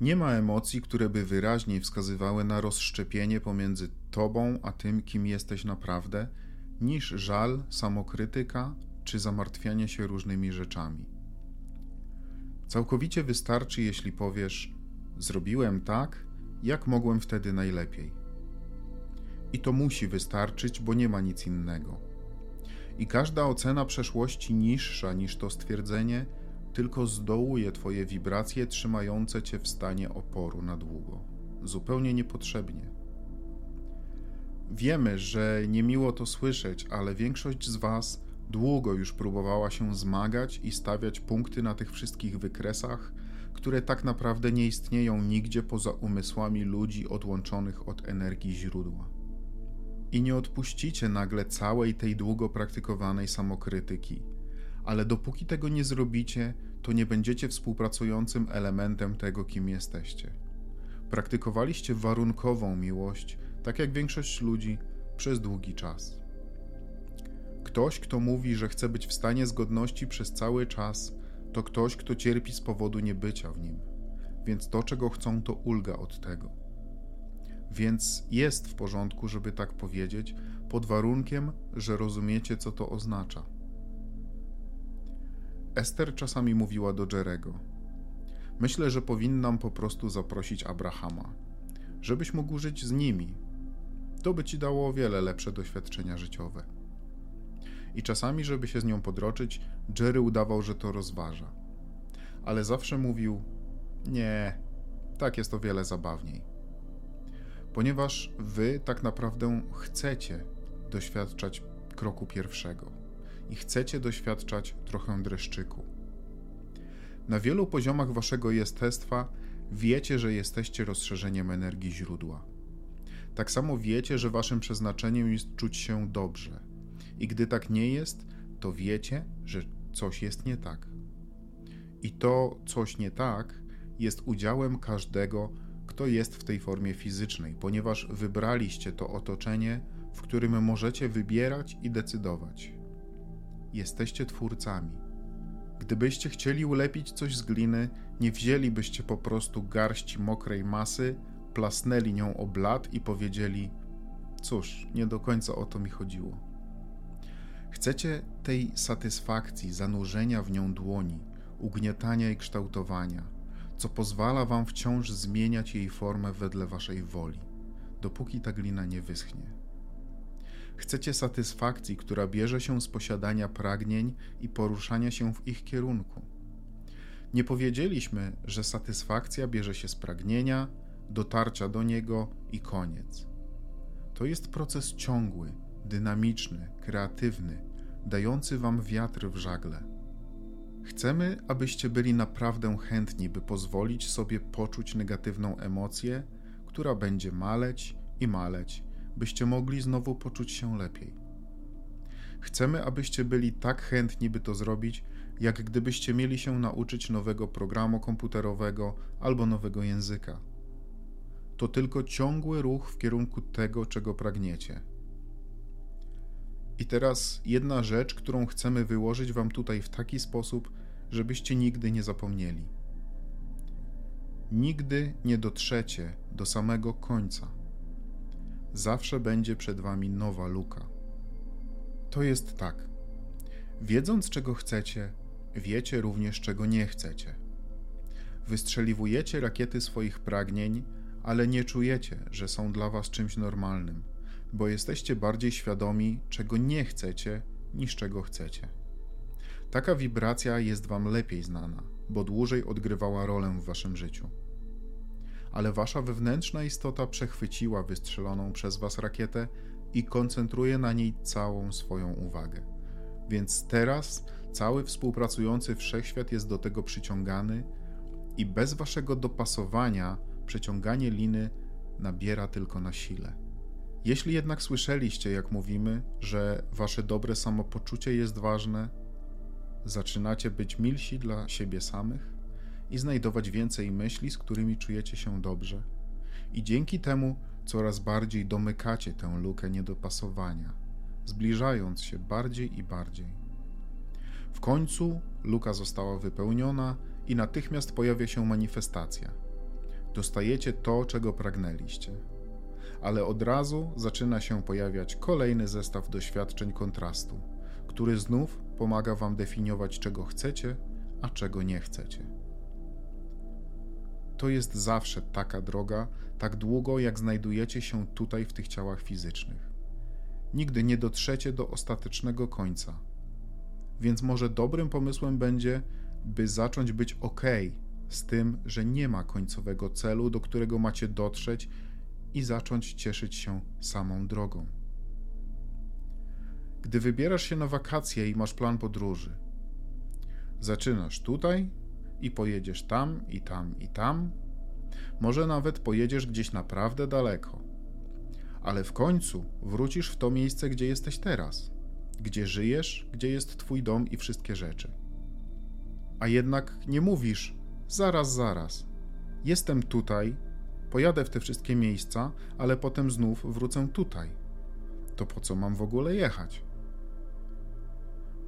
Nie ma emocji, które by wyraźniej wskazywały na rozszczepienie pomiędzy tobą a tym, kim jesteś naprawdę, niż żal, samokrytyka czy zamartwianie się różnymi rzeczami. Całkowicie wystarczy, jeśli powiesz: Zrobiłem tak, jak mogłem wtedy najlepiej. I to musi wystarczyć, bo nie ma nic innego. I każda ocena przeszłości niższa niż to stwierdzenie tylko zdołuje Twoje wibracje trzymające Cię w stanie oporu na długo, zupełnie niepotrzebnie. Wiemy, że niemiło to słyszeć, ale większość z Was długo już próbowała się zmagać i stawiać punkty na tych wszystkich wykresach, które tak naprawdę nie istnieją nigdzie poza umysłami ludzi odłączonych od energii źródła. I nie odpuścicie nagle całej tej długo praktykowanej samokrytyki, ale dopóki tego nie zrobicie, to nie będziecie współpracującym elementem tego, kim jesteście. Praktykowaliście warunkową miłość, tak jak większość ludzi, przez długi czas. Ktoś, kto mówi, że chce być w stanie zgodności przez cały czas, to ktoś, kto cierpi z powodu niebycia w nim. Więc to, czego chcą, to ulga od tego. Więc jest w porządku, żeby tak powiedzieć, pod warunkiem, że rozumiecie, co to oznacza. Ester czasami mówiła do Jerego: Myślę, że powinnam po prostu zaprosić Abrahama, żebyś mógł żyć z nimi. To by ci dało o wiele lepsze doświadczenia życiowe. I czasami, żeby się z nią podroczyć, Jerry udawał, że to rozważa. Ale zawsze mówił: Nie, tak jest o wiele zabawniej. Ponieważ wy tak naprawdę chcecie doświadczać kroku pierwszego i chcecie doświadczać trochę dreszczyku. Na wielu poziomach waszego jestestwa wiecie, że jesteście rozszerzeniem energii źródła. Tak samo wiecie, że waszym przeznaczeniem jest czuć się dobrze. I gdy tak nie jest, to wiecie, że coś jest nie tak. I to coś nie tak jest udziałem każdego, kto jest w tej formie fizycznej, ponieważ wybraliście to otoczenie, w którym możecie wybierać i decydować jesteście twórcami. Gdybyście chcieli ulepić coś z gliny, nie wzięlibyście po prostu garści mokrej masy, plasnęli nią o blat i powiedzieli: Cóż, nie do końca o to mi chodziło. Chcecie tej satysfakcji, zanurzenia w nią dłoni, ugniatania i kształtowania, co pozwala wam wciąż zmieniać jej formę wedle waszej woli, dopóki ta glina nie wyschnie. Chcecie satysfakcji, która bierze się z posiadania pragnień i poruszania się w ich kierunku. Nie powiedzieliśmy, że satysfakcja bierze się z pragnienia, dotarcia do niego i koniec. To jest proces ciągły, dynamiczny, kreatywny, dający wam wiatr w żagle. Chcemy, abyście byli naprawdę chętni, by pozwolić sobie poczuć negatywną emocję, która będzie maleć i maleć byście mogli znowu poczuć się lepiej. Chcemy, abyście byli tak chętni, by to zrobić, jak gdybyście mieli się nauczyć nowego programu komputerowego albo nowego języka. To tylko ciągły ruch w kierunku tego, czego pragniecie. I teraz jedna rzecz, którą chcemy wyłożyć Wam tutaj w taki sposób, żebyście nigdy nie zapomnieli. Nigdy nie dotrzecie do samego końca zawsze będzie przed Wami nowa luka. To jest tak. Wiedząc, czego chcecie, wiecie również, czego nie chcecie. Wystrzeliwujecie rakiety swoich pragnień, ale nie czujecie, że są dla Was czymś normalnym, bo jesteście bardziej świadomi, czego nie chcecie, niż czego chcecie. Taka wibracja jest Wam lepiej znana, bo dłużej odgrywała rolę w Waszym życiu ale wasza wewnętrzna istota przechwyciła wystrzeloną przez was rakietę i koncentruje na niej całą swoją uwagę. Więc teraz cały współpracujący wszechświat jest do tego przyciągany i bez waszego dopasowania przeciąganie liny nabiera tylko na sile. Jeśli jednak słyszeliście, jak mówimy, że wasze dobre samopoczucie jest ważne, zaczynacie być milsi dla siebie samych, i znajdować więcej myśli, z którymi czujecie się dobrze. I dzięki temu coraz bardziej domykacie tę lukę niedopasowania, zbliżając się bardziej i bardziej. W końcu luka została wypełniona i natychmiast pojawia się manifestacja. Dostajecie to, czego pragnęliście. Ale od razu zaczyna się pojawiać kolejny zestaw doświadczeń kontrastu, który znów pomaga Wam definiować, czego chcecie, a czego nie chcecie. To jest zawsze taka droga, tak długo jak znajdujecie się tutaj w tych ciałach fizycznych. Nigdy nie dotrzecie do ostatecznego końca. Więc może dobrym pomysłem będzie, by zacząć być ok z tym, że nie ma końcowego celu, do którego macie dotrzeć i zacząć cieszyć się samą drogą. Gdy wybierasz się na wakacje i masz plan podróży, zaczynasz tutaj i pojedziesz tam, i tam, i tam. Może nawet pojedziesz gdzieś naprawdę daleko. Ale w końcu wrócisz w to miejsce, gdzie jesteś teraz, gdzie żyjesz, gdzie jest Twój dom i wszystkie rzeczy. A jednak nie mówisz, zaraz, zaraz. Jestem tutaj, pojadę w te wszystkie miejsca, ale potem znów wrócę tutaj. To po co mam w ogóle jechać?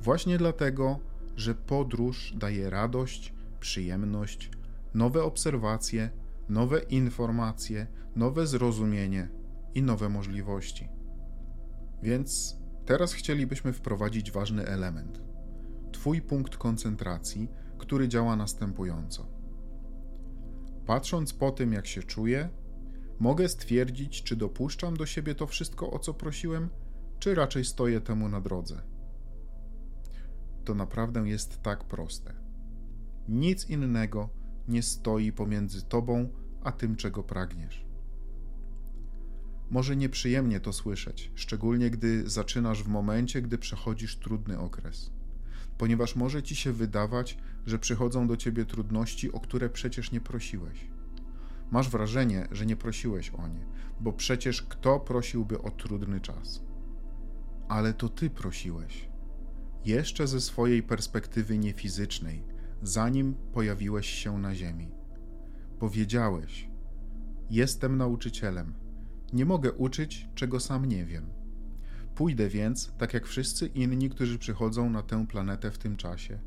Właśnie dlatego, że podróż daje radość, przyjemność, nowe obserwacje, nowe informacje, nowe zrozumienie i nowe możliwości. Więc teraz chcielibyśmy wprowadzić ważny element Twój punkt koncentracji, który działa następująco. Patrząc po tym, jak się czuję, mogę stwierdzić, czy dopuszczam do siebie to wszystko, o co prosiłem, czy raczej stoję temu na drodze. To naprawdę jest tak proste. Nic innego nie stoi pomiędzy tobą a tym, czego pragniesz. Może nieprzyjemnie to słyszeć, szczególnie gdy zaczynasz w momencie, gdy przechodzisz trudny okres ponieważ może ci się wydawać, że przychodzą do ciebie trudności, o które przecież nie prosiłeś. Masz wrażenie, że nie prosiłeś o nie, bo przecież kto prosiłby o trudny czas? Ale to ty prosiłeś. Jeszcze ze swojej perspektywy niefizycznej, zanim pojawiłeś się na ziemi. Powiedziałeś: Jestem nauczycielem. Nie mogę uczyć, czego sam nie wiem. Pójdę więc, tak jak wszyscy inni, którzy przychodzą na tę planetę w tym czasie.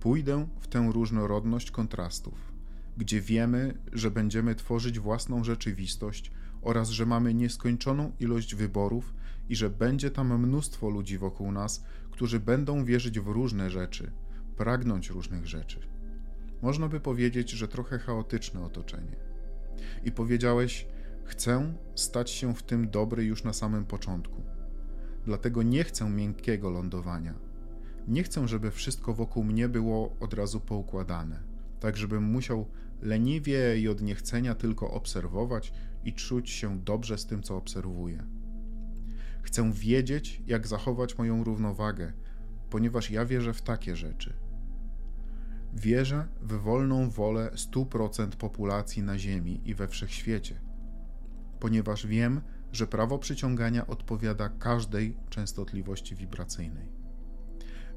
Pójdę w tę różnorodność kontrastów, gdzie wiemy, że będziemy tworzyć własną rzeczywistość oraz że mamy nieskończoną ilość wyborów i że będzie tam mnóstwo ludzi wokół nas, którzy będą wierzyć w różne rzeczy, pragnąć różnych rzeczy. Można by powiedzieć, że trochę chaotyczne otoczenie. I powiedziałeś: Chcę stać się w tym dobry już na samym początku Dlatego nie chcę miękkiego lądowania. Nie chcę, żeby wszystko wokół mnie było od razu poukładane, tak żebym musiał leniwie i od niechcenia tylko obserwować i czuć się dobrze z tym, co obserwuję. Chcę wiedzieć, jak zachować moją równowagę, ponieważ ja wierzę w takie rzeczy. Wierzę w wolną wolę 100% populacji na Ziemi i we wszechświecie, ponieważ wiem, że prawo przyciągania odpowiada każdej częstotliwości wibracyjnej.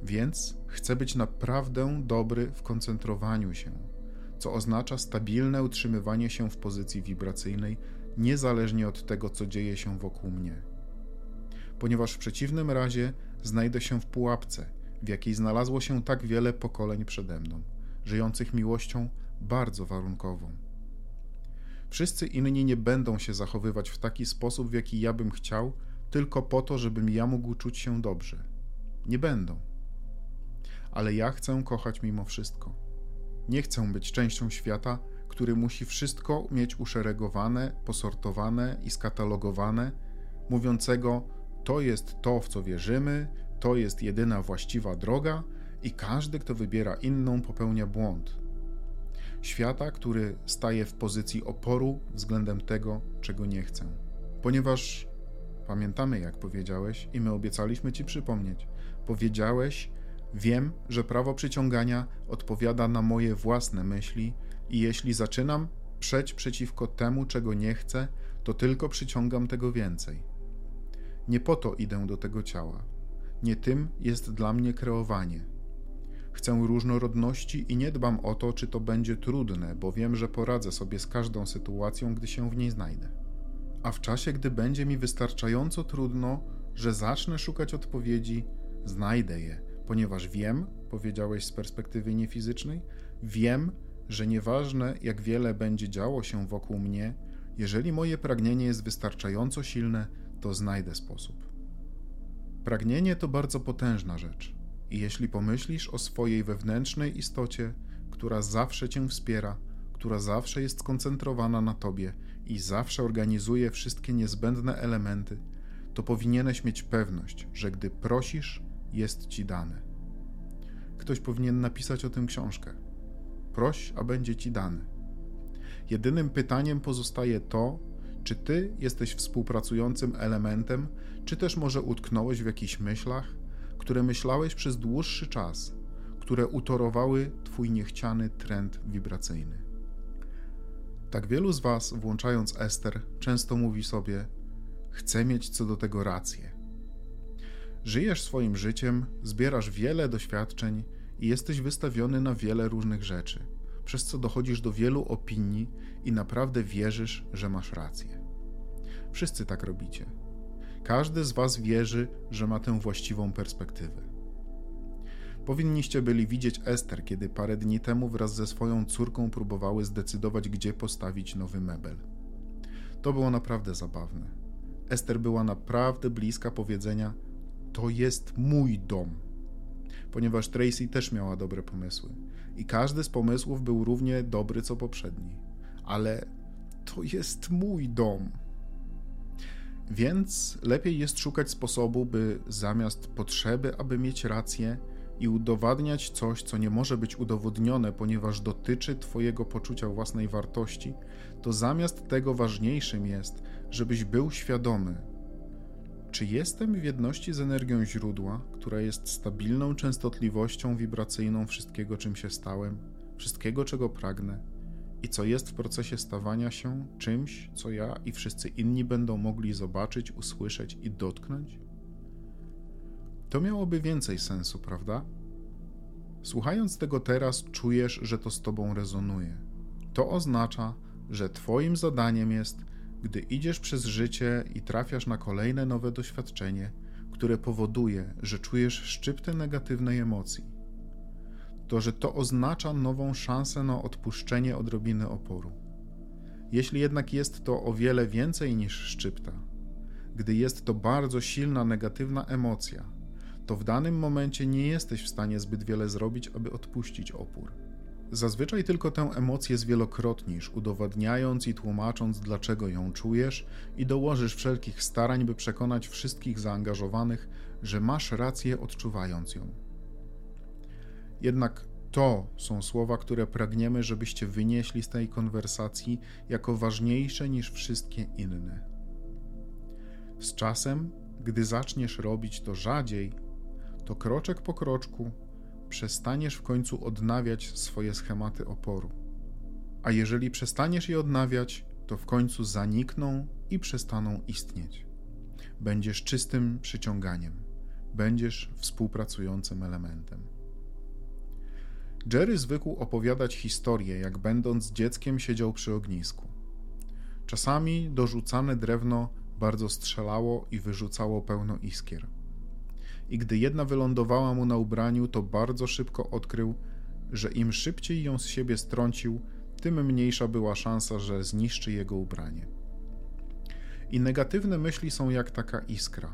Więc chcę być naprawdę dobry w koncentrowaniu się, co oznacza stabilne utrzymywanie się w pozycji wibracyjnej, niezależnie od tego, co dzieje się wokół mnie. Ponieważ w przeciwnym razie znajdę się w pułapce, w jakiej znalazło się tak wiele pokoleń przede mną, żyjących miłością bardzo warunkową Wszyscy inni nie będą się zachowywać w taki sposób, w jaki ja bym chciał, tylko po to, żebym ja mógł czuć się dobrze. Nie będą. Ale ja chcę kochać mimo wszystko. Nie chcę być częścią świata, który musi wszystko mieć uszeregowane, posortowane i skatalogowane, mówiącego: To jest to, w co wierzymy, to jest jedyna właściwa droga, i każdy, kto wybiera inną, popełnia błąd świata, który staje w pozycji oporu względem tego, czego nie chcę. Ponieważ pamiętamy, jak powiedziałeś, i my obiecaliśmy Ci przypomnieć, powiedziałeś, wiem, że prawo przyciągania odpowiada na moje własne myśli, i jeśli zaczynam przeć przeciwko temu, czego nie chcę, to tylko przyciągam tego więcej. Nie po to idę do tego ciała. Nie tym jest dla mnie kreowanie Chcę różnorodności i nie dbam o to, czy to będzie trudne, bo wiem, że poradzę sobie z każdą sytuacją, gdy się w niej znajdę. A w czasie, gdy będzie mi wystarczająco trudno, że zacznę szukać odpowiedzi, znajdę je, ponieważ wiem, powiedziałeś z perspektywy niefizycznej, wiem, że nieważne jak wiele będzie działo się wokół mnie, jeżeli moje pragnienie jest wystarczająco silne, to znajdę sposób. Pragnienie to bardzo potężna rzecz, i jeśli pomyślisz o swojej wewnętrznej istocie, która zawsze cię wspiera, która zawsze jest skoncentrowana na tobie i zawsze organizuje wszystkie niezbędne elementy, to powinieneś mieć pewność, że gdy prosisz, jest ci dane. Ktoś powinien napisać o tym książkę. Proś, a będzie ci dane. Jedynym pytaniem pozostaje to, czy ty jesteś współpracującym elementem, czy też może utknąłeś w jakichś myślach, które myślałeś przez dłuższy czas, które utorowały twój niechciany trend wibracyjny. Tak wielu z was, włączając Ester, często mówi sobie: Chcę mieć co do tego rację. Żyjesz swoim życiem, zbierasz wiele doświadczeń i jesteś wystawiony na wiele różnych rzeczy, przez co dochodzisz do wielu opinii i naprawdę wierzysz, że masz rację. Wszyscy tak robicie. Każdy z Was wierzy, że ma tę właściwą perspektywę. Powinniście byli widzieć Ester, kiedy parę dni temu wraz ze swoją córką próbowały zdecydować, gdzie postawić nowy mebel. To było naprawdę zabawne. Ester była naprawdę bliska powiedzenia: To jest mój dom. Ponieważ Tracy też miała dobre pomysły. I każdy z pomysłów był równie dobry co poprzedni. Ale to jest mój dom. Więc lepiej jest szukać sposobu, by zamiast potrzeby, aby mieć rację i udowadniać coś, co nie może być udowodnione, ponieważ dotyczy Twojego poczucia własnej wartości, to zamiast tego ważniejszym jest, żebyś był świadomy, czy jestem w jedności z energią źródła, która jest stabilną częstotliwością wibracyjną wszystkiego, czym się stałem, wszystkiego, czego pragnę, i co jest w procesie stawania się czymś, co ja i wszyscy inni będą mogli zobaczyć, usłyszeć i dotknąć? To miałoby więcej sensu, prawda? Słuchając tego teraz, czujesz, że to z tobą rezonuje. To oznacza, że Twoim zadaniem jest, gdy idziesz przez życie i trafiasz na kolejne nowe doświadczenie, które powoduje, że czujesz szczyptę negatywnej emocji, to że to oznacza nową szansę na odpuszczenie odrobiny oporu. Jeśli jednak jest to o wiele więcej niż szczypta, gdy jest to bardzo silna negatywna emocja, to w danym momencie nie jesteś w stanie zbyt wiele zrobić, aby odpuścić opór. Zazwyczaj tylko tę emocję zwielokrotnisz, udowadniając i tłumacząc, dlaczego ją czujesz, i dołożysz wszelkich starań, by przekonać wszystkich zaangażowanych, że masz rację, odczuwając ją. Jednak to są słowa, które pragniemy, żebyście wynieśli z tej konwersacji jako ważniejsze niż wszystkie inne. Z czasem, gdy zaczniesz robić to rzadziej, to kroczek po kroczku przestaniesz w końcu odnawiać swoje schematy oporu. A jeżeli przestaniesz je odnawiać, to w końcu zanikną i przestaną istnieć. Będziesz czystym przyciąganiem, będziesz współpracującym elementem. Jerry zwykł opowiadać historię, jak będąc dzieckiem siedział przy ognisku. Czasami dorzucane drewno bardzo strzelało i wyrzucało pełno iskier i gdy jedna wylądowała mu na ubraniu, to bardzo szybko odkrył, że im szybciej ją z siebie strącił, tym mniejsza była szansa, że zniszczy jego ubranie. I negatywne myśli są jak taka iskra.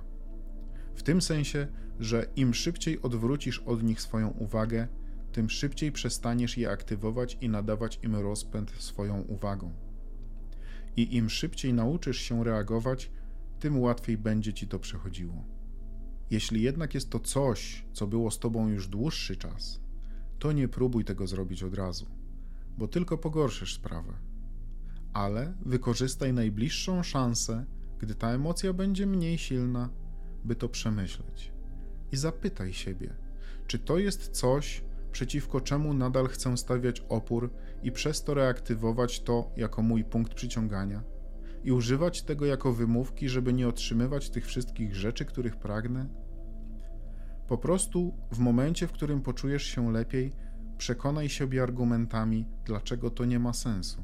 W tym sensie, że im szybciej odwrócisz od nich swoją uwagę, tym szybciej przestaniesz je aktywować i nadawać im rozpęd swoją uwagą. I im szybciej nauczysz się reagować, tym łatwiej będzie ci to przechodziło. Jeśli jednak jest to coś, co było z tobą już dłuższy czas, to nie próbuj tego zrobić od razu, bo tylko pogorszysz sprawę. Ale wykorzystaj najbliższą szansę, gdy ta emocja będzie mniej silna, by to przemyśleć. I zapytaj siebie, czy to jest coś, przeciwko czemu nadal chcę stawiać opór i przez to reaktywować to jako mój punkt przyciągania i używać tego jako wymówki, żeby nie otrzymywać tych wszystkich rzeczy, których pragnę? Po prostu w momencie, w którym poczujesz się lepiej, przekonaj siebie argumentami, dlaczego to nie ma sensu.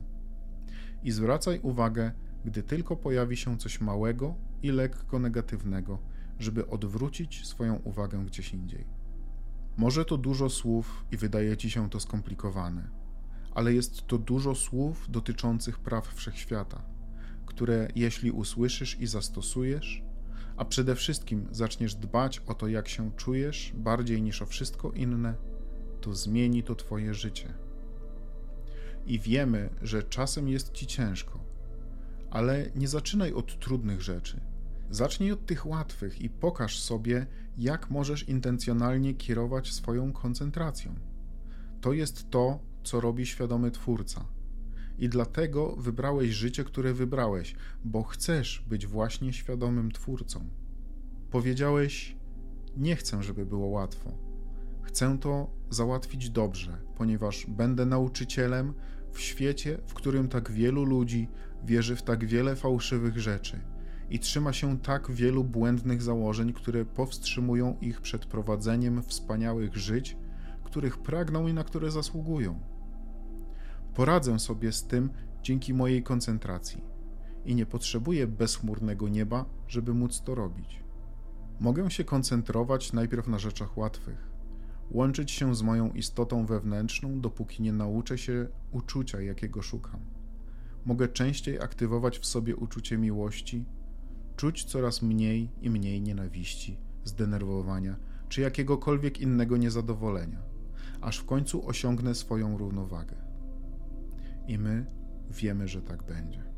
I zwracaj uwagę, gdy tylko pojawi się coś małego i lekko negatywnego, żeby odwrócić swoją uwagę gdzieś indziej. Może to dużo słów i wydaje ci się to skomplikowane, ale jest to dużo słów dotyczących praw wszechświata, które jeśli usłyszysz i zastosujesz, a przede wszystkim zaczniesz dbać o to, jak się czujesz, bardziej niż o wszystko inne, to zmieni to Twoje życie. I wiemy, że czasem jest Ci ciężko, ale nie zaczynaj od trudnych rzeczy. Zacznij od tych łatwych i pokaż sobie, jak możesz intencjonalnie kierować swoją koncentracją. To jest to, co robi świadomy twórca. I dlatego wybrałeś życie, które wybrałeś, bo chcesz być właśnie świadomym twórcą. Powiedziałeś: Nie chcę, żeby było łatwo. Chcę to załatwić dobrze, ponieważ będę nauczycielem w świecie, w którym tak wielu ludzi wierzy w tak wiele fałszywych rzeczy i trzyma się tak wielu błędnych założeń, które powstrzymują ich przed prowadzeniem wspaniałych żyć, których pragną i na które zasługują. Poradzę sobie z tym dzięki mojej koncentracji i nie potrzebuję bezchmurnego nieba, żeby móc to robić. Mogę się koncentrować najpierw na rzeczach łatwych, łączyć się z moją istotą wewnętrzną, dopóki nie nauczę się uczucia, jakiego szukam. Mogę częściej aktywować w sobie uczucie miłości, czuć coraz mniej i mniej nienawiści, zdenerwowania czy jakiegokolwiek innego niezadowolenia, aż w końcu osiągnę swoją równowagę. I my wiemy, że tak będzie.